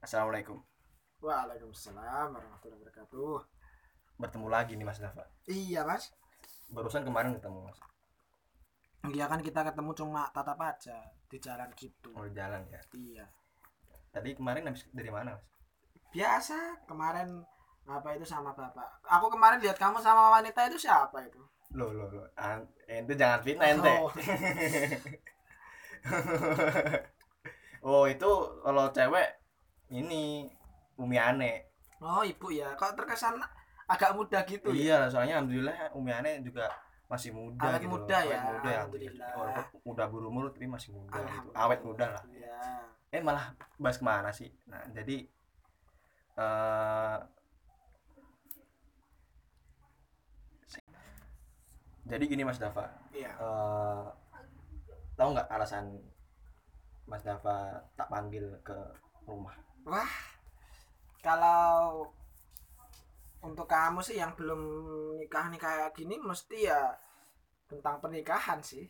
Assalamualaikum. Waalaikumsalam warahmatullahi wabarakatuh. Bertemu lagi nih Mas Dafa. Iya mas. Barusan kemarin ketemu Mas. Iya kan kita ketemu cuma tatap aja di jalan gitu. Mau jalan ya. Iya. Tadi kemarin habis dari mana Mas? Biasa kemarin apa itu sama bapak. Aku kemarin lihat kamu sama wanita itu siapa itu? Loh loh loh. An- ente jangan fitnah ente. Oh. oh itu kalau cewek ini Umi Ane. Oh ibu ya. Kok terkesan agak muda gitu ya? Iya, soalnya alhamdulillah Umi Ane juga masih muda Awet gitu muda loh. ya, Awet muda alhamdulillah. Walaupun udah berumur tapi masih muda gitu. Awet muda lah. Iya. Eh malah bahas ke mana sih? Nah jadi eh jadi gini Mas Dafa, Iya. eh tahu nggak alasan Mas Dafa tak panggil ke rumah? Wah. Kalau untuk kamu sih yang belum nikah nih kayak gini mesti ya tentang pernikahan sih.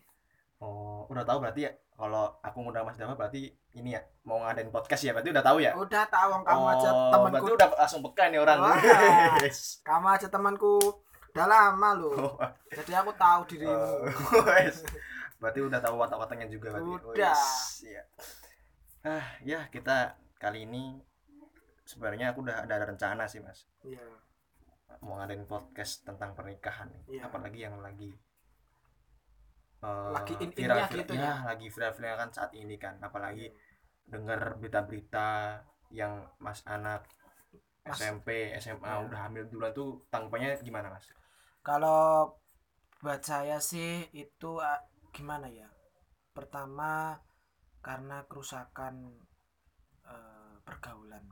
Oh, udah tahu berarti ya kalau aku ngundang Mas Dafa berarti ini ya mau ngadain podcast ya berarti udah tahu ya? Udah tahu kamu aja Oh, temanku berarti udah langsung peka nih orang. Wah. Kamu aja temanku udah lama loh Oh, jadi aku tahu dirimu oh. Berarti udah tahu watak-wataknya juga berarti. Udah. Wes, iya. Ah, ya kita kali ini sebenarnya aku udah ada rencana sih, Mas. iya Mau ngadain podcast tentang pernikahan nih. Iya. Apalagi yang lagi eh, Lagi in-innya viral- gitu ya, ya. lagi viral-viral kan saat ini kan. Apalagi dengar berita-berita yang Mas anak Mas- SMP, SMA Ya. udah hamil duluan tuh tanggapannya gimana, Mas? kalau buat saya sih itu ah, gimana ya pertama karena kerusakan pergaulan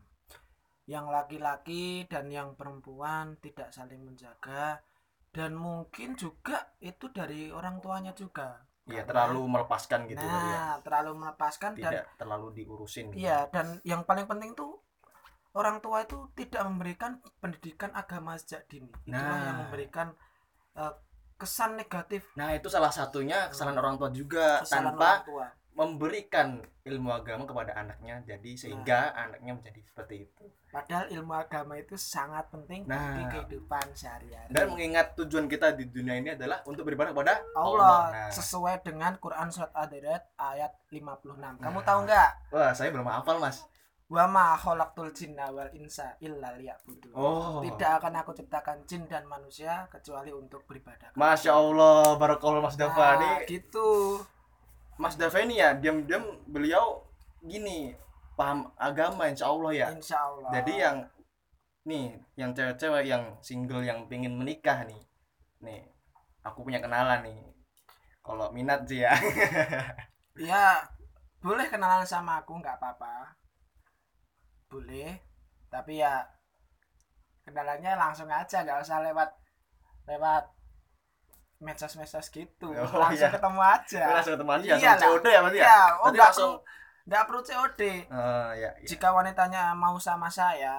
yang laki-laki dan yang perempuan tidak saling menjaga dan mungkin juga itu dari orang tuanya juga Iya, terlalu melepaskan gitu nah ya. terlalu melepaskan dan Tidak terlalu diurusin. gitu. Iya, dan yang paling penting tuh orang tua itu tidak memberikan pendidikan agama sejak dini. Itulah Nah. yang memberikan eh, kesan negatif Nah, itu salah satunya kesalahan orang tua juga kesalahan tanpa orang tua. Memberikan ilmu agama kepada anaknya jadi sehingga Nah. anaknya menjadi seperti itu. Padahal ilmu agama itu sangat penting Nah. bagi kehidupan sehari-hari. Dan mengingat tujuan kita di dunia ini adalah untuk beribadah kepada Allah Nah, sesuai dengan Quran surat Ad-Dariyat ayat 56. Kamu Nah. tahu nggak? wah, saya belum hafal, Mas. Wa ma khalaqtul jinna wal insa illa liya'budun. Oh. Tidak akan aku ciptakan jin dan manusia kecuali untuk beribadah. Masya Allah, barakallah Mas. Nah, Ini gitu. Mas Dafa ini ya, diam-diam beliau gini, paham agama insya Allah ya. Insya Allah. Jadi yang nih, yang cewek-cewek yang single yang pengen menikah nih, nih, aku punya kenalan nih. Kalau minat sih ya. ya boleh kenalan sama aku nggak apa-apa. Boleh. Tapi ya kenalannya langsung aja nggak usah lewat lewat medsos-medsos gitu. Oh, langsung iya. ketemu aja. langsung ketemu aja, langsung Iyalah. COD ya berarti ya. Iya, oh Berarti nggak langsung. perlu nggak perlu COD. Eh, ya, ya. Jika wanitanya mau sama saya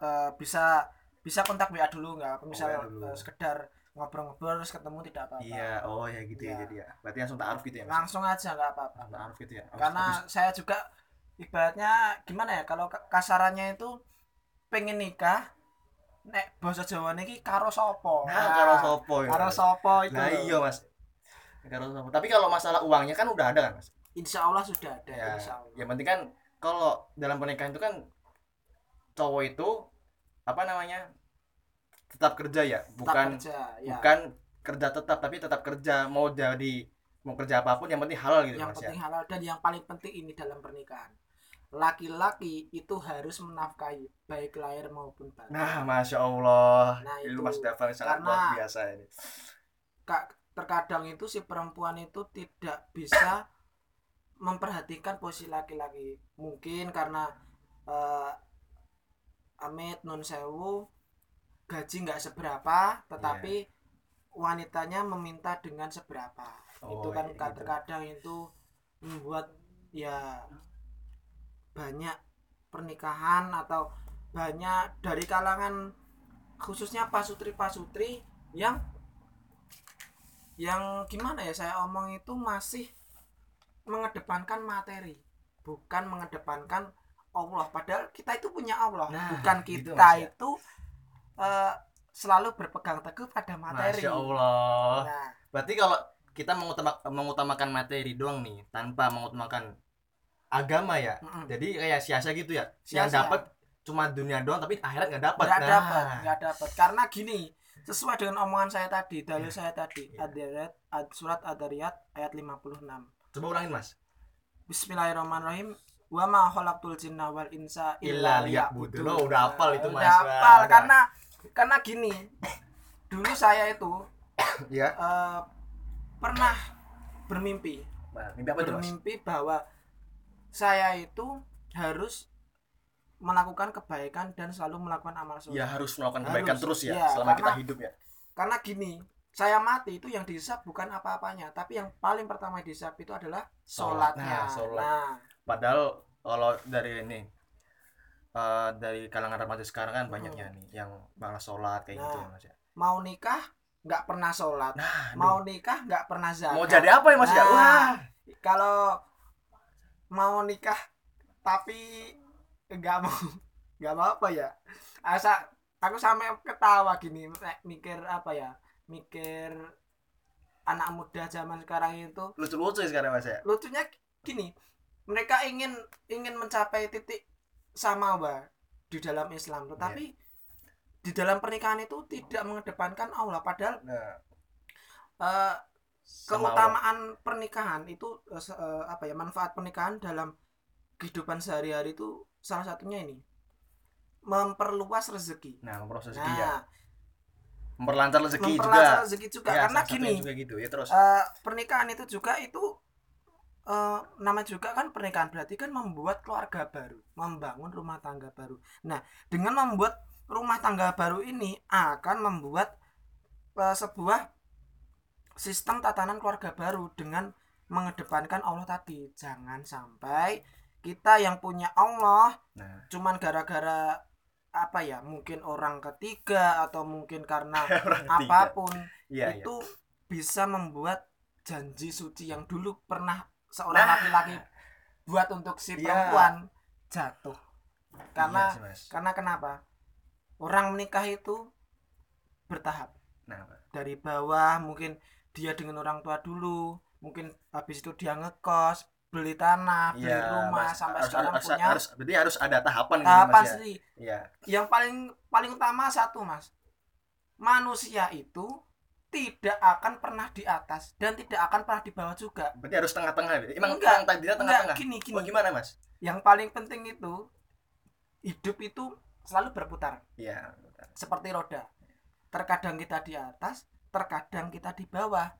eh, bisa bisa kontak WA dulu nggak? Misal dulu. eh, sekedar ngobrol-ngobrol terus ketemu tidak apa-apa. Iya, oh ya gitu ya Iya. jadi ya. Berarti langsung taaruf gitu ya. Langsung aja nggak apa-apa. Taaruf gitu ya. Habis- karena habis- saya juga ibaratnya gimana ya kalau ka- kasarannya itu pengen nikah nek bahasa Jawa niki karo sopo Nah, karo sopo ya. karo sopo itu Nah, iya, Mas. Karo sopo. Tapi kalau masalah uangnya kan udah ada kan, Mas? insya Allah sudah ada ya, insya Allah yang penting kan kalau dalam pernikahan itu kan cowok itu apa namanya tetap kerja ya Tetap bukan kerja, ya. bukan kerja tetap tapi tetap kerja mau jadi mau kerja apa pun yang penting halal gitu yang mas penting ya halal dan yang paling penting ini dalam pernikahan laki-laki itu harus menafkahi baik lahir maupun batin. Nah masya allah. Nah, itu. mas Dava sangat Karena- luar biasa ini. Kak, terkadang itu si perempuan itu tidak bisa memperhatikan posisi laki-laki. Mungkin karena eh, amit non sewu gaji nggak seberapa tetapi wanitanya meminta dengan seberapa. Oh, itu kan iya, gitu. terkadang itu membuat ya banyak pernikahan atau banyak dari kalangan khususnya pasutri pasutri yang yang gimana ya saya omong itu masih mengedepankan materi bukan mengedepankan Allah. Padahal kita itu punya Allah. Nah, bukan gitu, kita ya. itu eh, selalu berpegang teguh pada materi. Masya Allah. Nah. Berarti kalau kita mengutama- mengutamakan materi doang nih tanpa mengutamakan agama ya. Mm-mm. jadi kayak sia-sia gitu ya. Yang Sia-sia. dapat cuma dunia doang tapi akhirat nggak dapat nggak Nah, dapat nggak dapat karena gini sesuai dengan omongan saya tadi dalil saya tadi. Ad-Dariyat Ad- surat Ad-Dariyat ayat 56 coba ulangin mas. Bismillahirrahmanirrahim. Wa ma khalaqtul jinna wal insa Illa liya'budun. Oh, udah hafal itu, Mas. udah hafal karena karena gini dulu saya itu ya eh, pernah bermimpi. Nah, mimpi apa tuh mas? Bermimpi bahwa saya itu harus melakukan kebaikan dan selalu melakukan amal soleh. ya harus melakukan kebaikan Harus, terus ya iya, selama kita karena- hidup ya Karena gini, saya mati itu yang dihisap bukan apa-apanya, tapi yang paling pertama dihisap itu adalah Sholat. sholatnya. Nah, sholat. Nah, padahal kalau dari ini eh, dari kalangan remaja sekarang kan banyaknya nih yang malas sholat kayak gitu Nah. ya mas ya mau nikah nggak pernah sholat, nah mau nikah nggak pernah zakat. mau jadi apa ya mas ya Nah. wah Kalau mau nikah tapi nggak mau nggak mau apa ya? Asa aku sampai ketawa gini mikir apa ya? Mikir anak muda zaman sekarang itu lucu-lucu ya sekarang mas ya lucunya gini mereka ingin ingin mencapai titik samawa di dalam Islam tetapi di dalam pernikahan itu tidak mengedepankan Allah padahal nah sama Allah. Keutamaan pernikahan itu eh, apa ya manfaat pernikahan dalam kehidupan sehari-hari itu salah satunya ini. Memperluas rezeki. Nah memproses rezeki ya. Nah. Memperlancar rezeki juga. Memperluas rezeki juga. Ya, karena gini juga gitu. Ya terus. eh, pernikahan itu juga itu eh, nama juga kan pernikahan berarti kan membuat keluarga baru, membangun rumah tangga baru. Nah, dengan membuat rumah tangga baru ini akan membuat eh, sebuah sistem tatanan keluarga baru dengan mengedepankan Allah tadi. Jangan sampai kita yang punya Allah nah cuman gara-gara apa ya mungkin orang ketiga atau mungkin karena apa pun iya itu bisa membuat janji suci yang dulu pernah seorang Nah. laki-laki buat untuk si Iya. perempuan jatuh karena Iya sih, Mas. karena kenapa orang menikah itu bertahap nah dari bawah mungkin dia dengan orang tua dulu. Mungkin habis itu dia ngekos beli tanah beli Iya, rumah Mas. sampai harus, sekarang harus, punya harus berarti harus ada tahapan gitu tahapan mas ya? sendiri iya. Yang paling paling utama satu mas. Manusia itu tidak akan pernah di atas dan tidak akan pernah di bawah juga. Berarti harus tengah-tengah emang Enggak, takdirnya enggak. tengah-tengah? Gini gini. Oh gimana mas? Yang paling penting itu hidup itu selalu berputar. Iya seperti roda. Terkadang kita di atas terkadang kita di bawah.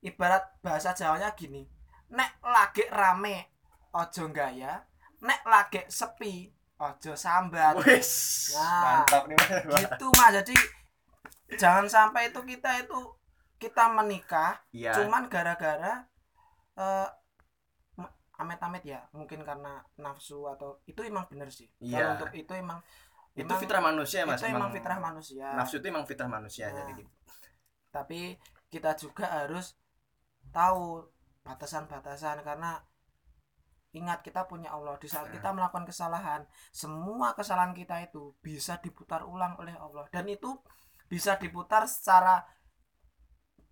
Ibarat bahasa Jawanya gini nek lagi rame ojo gaya nek lagi sepi ojo sambat. Wis Nah, mantap nih mas. gitu mas. Jadi jangan sampai itu kita itu kita menikah iya. cuman gara-gara eh m- amit-amit ya mungkin karena nafsu atau itu emang bener sih. Iya. kalau untuk itu emang itu emang- fitrah manusia mas itu emang fitrah manusia. nafsu itu emang fitrah manusia Nah. jadi gitu tapi kita juga harus tahu batasan-batasan karena ingat kita punya Allah di saat Nah. kita melakukan kesalahan semua kesalahan kita itu bisa diputar ulang oleh Allah dan itu bisa diputar secara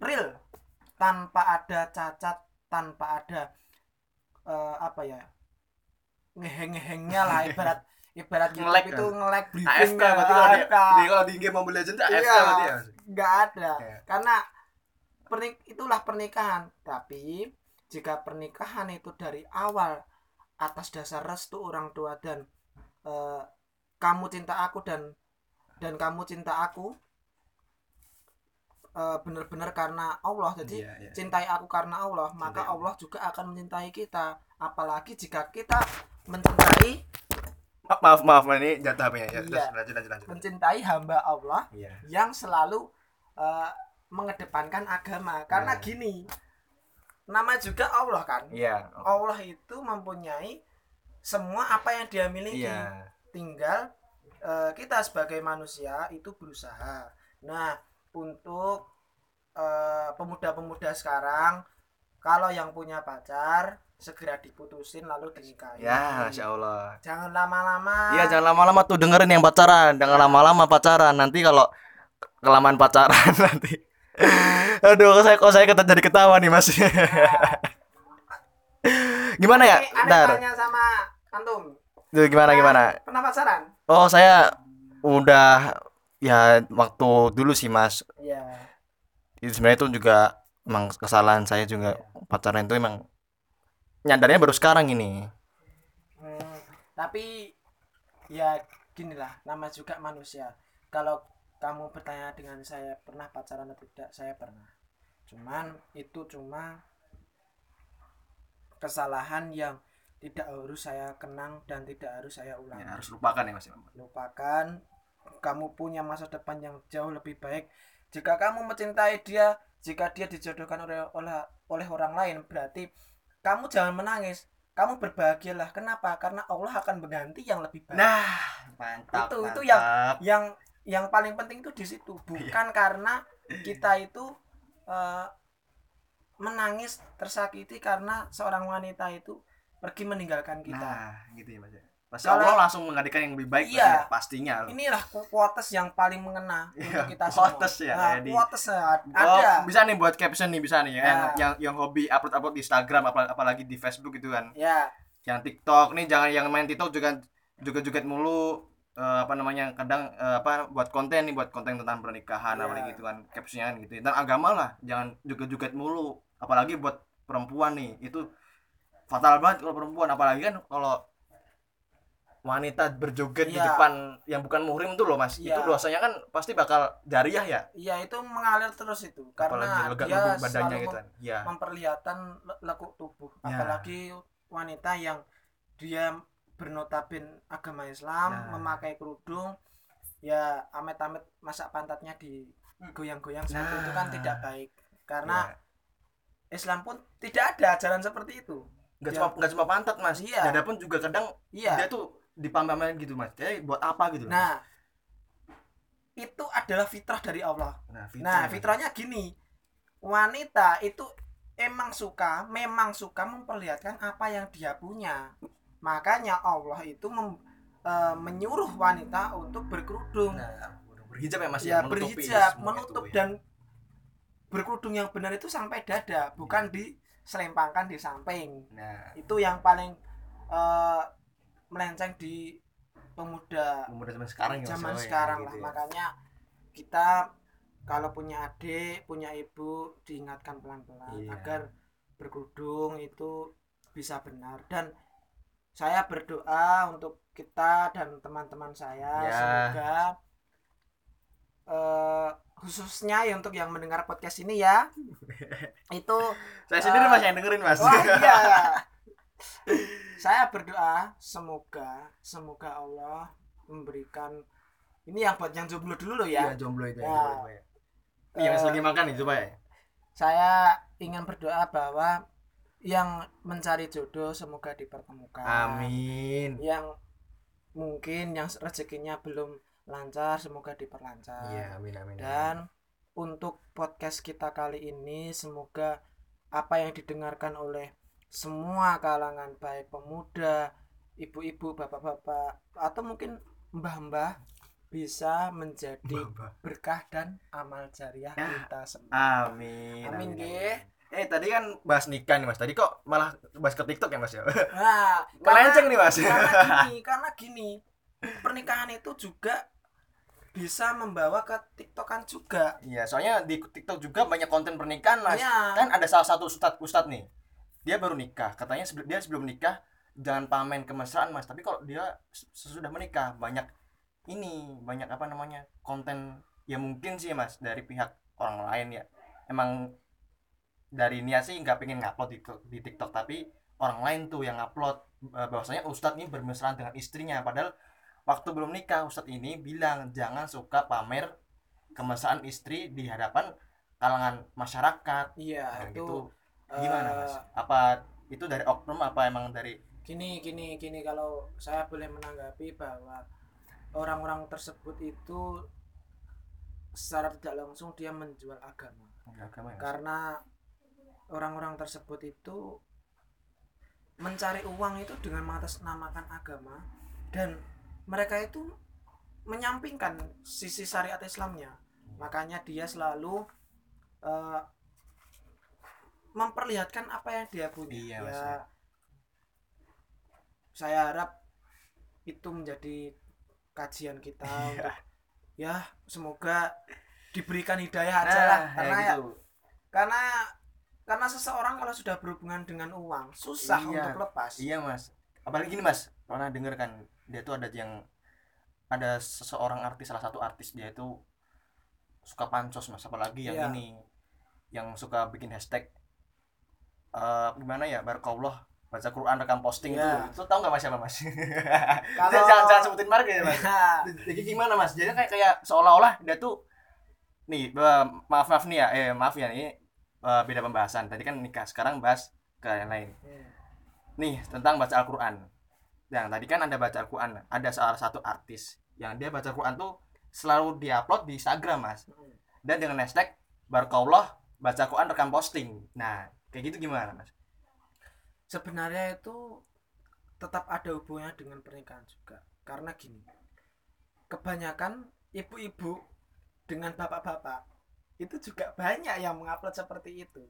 real tanpa ada cacat tanpa ada eh, apa ya ngeheng-ngehengnya lah ibarat ibarat Nge-lag itu kan? nge-lag AFK briefing berarti kalau di, AFK. kalau di game Mobile Legends AFK Iya. berarti ya nggak ada. Iya. karena pernik itulah pernikahan. Tapi jika pernikahan itu dari awal atas dasar restu orang tua dan eh, kamu cinta aku dan dan kamu cinta aku eh, benar-benar karena Allah. Jadi Iya, iya. cintai aku karena Allah maka Cintai. Allah juga akan mencintai kita. Apalagi jika kita mencintai Ma- maaf maaf ini jatuh ya terus Iya. lanjut lanjut lanjut. Mencintai hamba Allah iya. yang selalu eh, mengedepankan agama. Karena Nah. gini nama juga Allah kan? Iya Allah itu mempunyai semua apa yang dia miliki. Iya. Tinggal eh, kita sebagai manusia itu berusaha. Nah untuk eh, pemuda-pemuda sekarang kalau yang punya pacar segera diputusin lalu dinikahi. Ya masya allah. Jangan lama-lama. Iya jangan lama-lama tuh dengerin yang pacaran. Jangan lama-lama pacaran. Nanti kalau kelamaan pacaran nanti. Aduh saya kok saya kata jadi ketawa nih mas? Gimana ya? Dar tanya sama antum. Tuh, gimana gimana? pernah pacaran? Oh saya udah ya waktu dulu sih mas. Iya. Itu sebenarnya itu juga emang kesalahan saya juga. Pacaran itu emang nyadarnya baru sekarang ini. Hmm, tapi ya gini lah nama juga manusia. Kalau kamu bertanya dengan saya pernah pacaran atau tidak? Saya pernah. Cuman itu cuma kesalahan yang tidak harus saya kenang dan tidak harus saya ulangi ya, harus lupakan ya mas lupakan kamu punya masa depan yang jauh lebih baik. Jika kamu mencintai dia jika dia dijodohkan oleh oleh oleh orang lain berarti kamu jangan menangis. Kamu berbahagialah. Kenapa? Karena Allah akan mengganti yang lebih baik. Nah mantap Itu- itu mantap. yang yang paling penting itu di situ bukan karena kita itu eh, menangis tersakiti karena seorang wanita itu pergi meninggalkan kita nah gitu ya mas ya Pasti Kalau- Allah langsung menggantikan yang lebih baik Iya. ya, pastinya loh. inilah ku- quotes yang paling mengena Iya, untuk kita quotes semua. ya, Nah, Edi. quotes ya, Oh, ada. bisa nih buat caption nih bisa nih ya. yang Ya. yang yang hobi upload upload di Instagram apalagi, apalagi di Facebook gitu kan Ya, yang TikTok nih jangan yang main TikTok juga juga joget mulu eh, apa namanya kadang eh, apa buat konten nih buat konten tentang pernikahan Iya. apalagi gitu kan captionnya kan gitu tentang agama lah jangan joget joget mulu apalagi buat perempuan nih itu fatal banget kalau perempuan apalagi kan kalau wanita berjoget di Iya. depan yang bukan muhrim tuh loh mas Iya. itu dosanya kan pasti bakal jariah ya iya itu mengalir terus itu karena apalagi dia badannya gitu kan iya memperlihatkan le- lekuk tubuh. Ya. Apalagi wanita yang dia bernotabene agama Islam, Nah. memakai kerudung, ya amit-amit masak pantatnya digoyang-goyang seperti itu kan Nah. tidak baik. Karena Iya. Islam pun tidak ada ajaran seperti itu. nggak Ya. cuma nggak cuma pantat mas Iya. dada pun juga kadang Iya. dia tuh dipampamin gitu mas kayak buat apa gitu. Nah, itu adalah fitrah dari Allah. nah, fitrah, Nah, Mas. fitrahnya gini. Wanita itu emang suka, memang suka memperlihatkan apa yang dia punya. Makanya Allah itu mem- eh, menyuruh wanita untuk berkerudung. nah berhijab ya mas ya menutupi berhijab, semua menutup itu, ya. dan berkerudung yang benar itu sampai dada, bukan diselempangkan di samping. nah Itu yang paling eh, melenceng di pemuda pemuda zaman sekarang ya zaman ya, sekarang gitu lah ya. makanya kita kalau punya adik punya ibu diingatkan pelan-pelan Iya. agar berkerudung itu bisa benar dan saya berdoa untuk kita dan teman-teman saya Ya. semoga eh, khususnya ya untuk yang mendengar podcast ini ya itu saya sendiri Eh, mas yang dengerin mas Wah iya. Saya berdoa semoga semoga Allah memberikan ini yang buat yang jomblo dulu loh Iya, ya. jomblo itu ya, Ya. jomblo ya. iya mas Eh, lagi makan nih coba ya Saya ingin berdoa bahwa yang mencari jodoh semoga dipertemukan. amin Yang mungkin yang rezekinya belum lancar semoga diperlancar. iya amin amin Dan untuk podcast kita kali ini semoga apa yang didengarkan oleh semua kalangan baik pemuda, ibu-ibu, bapak-bapak atau mungkin mbah-mbah bisa menjadi berkah dan amal jariah Ya. kita semua. amin Amin, amin, Ge. Eh tadi kan bahas nikah nih mas tadi kok malah bahas ke TikTok ya mas ya Nah, melenceng nih mas karena gini, karena gini, pernikahan itu juga bisa membawa ke TikTokan juga. Iya, soalnya di TikTok juga banyak konten pernikahan, Mas. Iya. Kan ada salah satu ustadz ustadz nih. Dia baru nikah. Katanya sebelum dia sebelum nikah jangan pamen kemesraan, Mas. Tapi kalau dia sesudah menikah banyak ini, banyak apa namanya? konten ya mungkin sih, Mas, dari pihak orang lain ya. Emang dari niat sih nggak pengen ngupload di, di TikTok, tapi orang lain tuh yang upload eh, bahwasanya ustadz ini bermesraan dengan istrinya padahal waktu belum nikah ustadz ini bilang jangan suka pamer kemesraan istri di hadapan kalangan masyarakat. Iya, Nah, itu gitu. Gimana eh, mas? Apa itu dari oknum apa emang dari gini gini gini kalau saya boleh menanggapi bahwa orang-orang tersebut itu secara tidak langsung dia menjual agama. Agama ya, Mas? Orang-orang tersebut itu mencari uang itu dengan mengatasnamakan agama dan mereka itu menyampingkan sisi syariat Islamnya makanya dia selalu eh, memperlihatkan apa yang dia punya Iya, ya ya. saya harap itu menjadi kajian kita Iya. untuk ya semoga diberikan hidayah aja lah Nah, karena ya ya gitu. karena karena seseorang kalau sudah berhubungan dengan uang susah Iya. untuk lepas Iya mas. Apalagi ini mas, pernah denger kan dia tuh ada yang ada seseorang artis salah satu artis dia itu suka pancos mas, apalagi yang Iya. ini yang suka bikin hashtag eh gimana ya barakallah baca Quran rekam posting Iya. tuh. Itu tahu nggak mas siapa mas? Kalau- jangan, jangan sebutin marga ya mas. Ya, Jadi gimana mas? Jadi kayak kayak seolah-olah dia tuh nih eh, maaf maaf nih ya, eh maaf ya ini eh, beda pembahasan. Tadi kan nikah, sekarang bahas ke yang lain. Nih, tentang baca Al-Qur'an. Yang tadi kan ada baca Al-Qur'an. Ada salah satu artis yang dia baca Al-Qur'an tuh selalu diupload di Instagram, Mas. Dan dengan hashtag Barakallah baca Al-Qur'an rekam posting. Nah, kayak gitu gimana, Mas? sebenarnya itu tetap ada hubungannya dengan pernikahan juga karena gini kebanyakan ibu-ibu dengan bapak-bapak itu juga banyak yang mengupload seperti itu.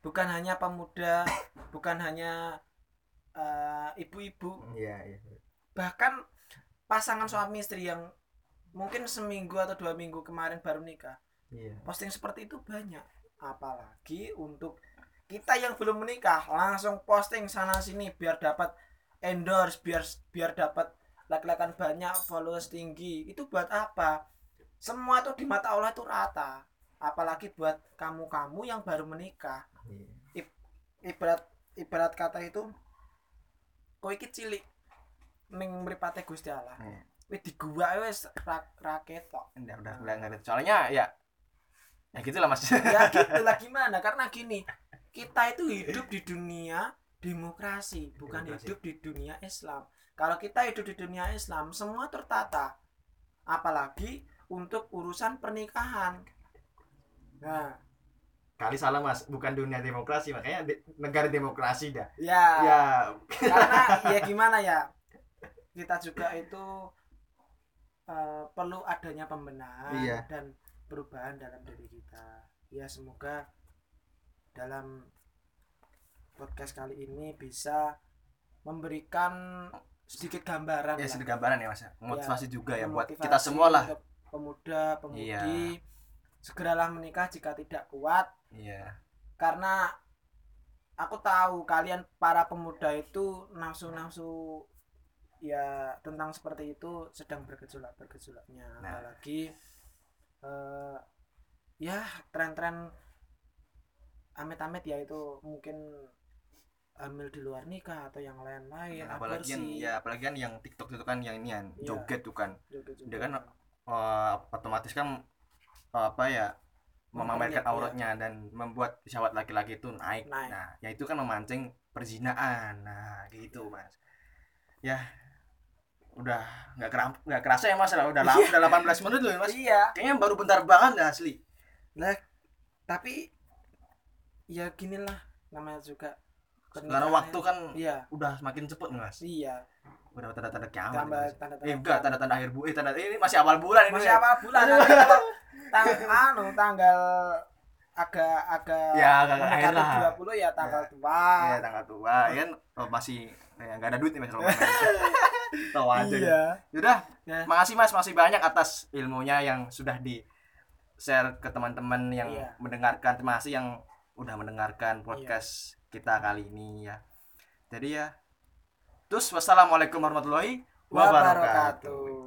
Bukan hanya pemuda bukan hanya eh, ibu-ibu. Iya, iya. bahkan pasangan suami istri yang mungkin seminggu atau dua minggu kemarin baru nikah. Iya. posting seperti itu banyak. Apalagi untuk kita yang belum menikah langsung posting sana sini biar dapat endorse biar biar dapat like-likean banyak followers tinggi. Itu buat apa? Semua itu di mata Allah itu rata apalagi buat kamu-kamu yang baru menikah Iya. ibarat ibarat kata itu kowe iki cilik ning mripate Gusti Allah Iya. wis di gua wis ra, ra ketok Udah, udah, udah ngerti. Soalnya ya ya gitulah, Mas. ya gitu lah gimana karena gini kita itu hidup di dunia demokrasi bukan Demokrasi. hidup di dunia Islam kalau kita hidup di dunia Islam semua tertata apalagi untuk urusan pernikahan nah Kali salah, Mas. Bukan dunia demokrasi, makanya de- negara demokrasi dah. ya, Ya, karena ya gimana ya kita juga itu eh, perlu adanya pembenahan Iya. dan perubahan dalam diri kita ya semoga dalam podcast kali ini bisa memberikan sedikit gambaran ya sedikit gambaran ya, Mas. Motivasi juga ya buat kita semua lah. pemuda pemudi Iya. Segeralah menikah jika tidak kuat Iya. karena aku tahu kalian para pemuda itu nafsu-nafsu ya tentang seperti itu sedang bergejolak bergejolaknya Nah. apalagi eh, ya tren-tren amit-amit ya itu mungkin hamil di luar nikah atau yang lain-lain Nah, apalagi kan aborsi, ya apalagi kan yang TikTok itu kan yang inian Iya. joget tuh kan. joget-joget. Dia kan eh, otomatis kan apa ya memamerkan auratnya dan membuat syahwat laki-laki itu naik. Naik. Nah, ya itu kan memancing perzinaan. Nah, gitu, Mas. Ya udah nggak keram nggak kerasa ya mas udah lama udah 18 menit loh ya, mas iya kayaknya baru bentar banget dah asli lah tapi ya gini lah namanya juga karena waktu ya. kan iya udah semakin cepet mas iya udah tanda-tanda kiamat tambah nih, mas. tanda-tanda eh enggak tanda-tanda akhir bu eh tanda ini masih awal bulan ini masih awal bulan tang anu tanggal agak agak Ya, agak akhir lah. 20 ya tanggal tua. Iya tanggal tua. Ya kan oh, masih ya, nggak ada duit nih mas kalau tahu aja iya. Yaudah, Ya. makasih mas masih banyak atas ilmunya yang sudah di share ke teman-teman yang Iya. mendengarkan. Terima kasih yang udah mendengarkan podcast kita kali ini ya. Jadi ya. Terus wassalamualaikum warahmatullahi wabarakatuh. Wabarakatuh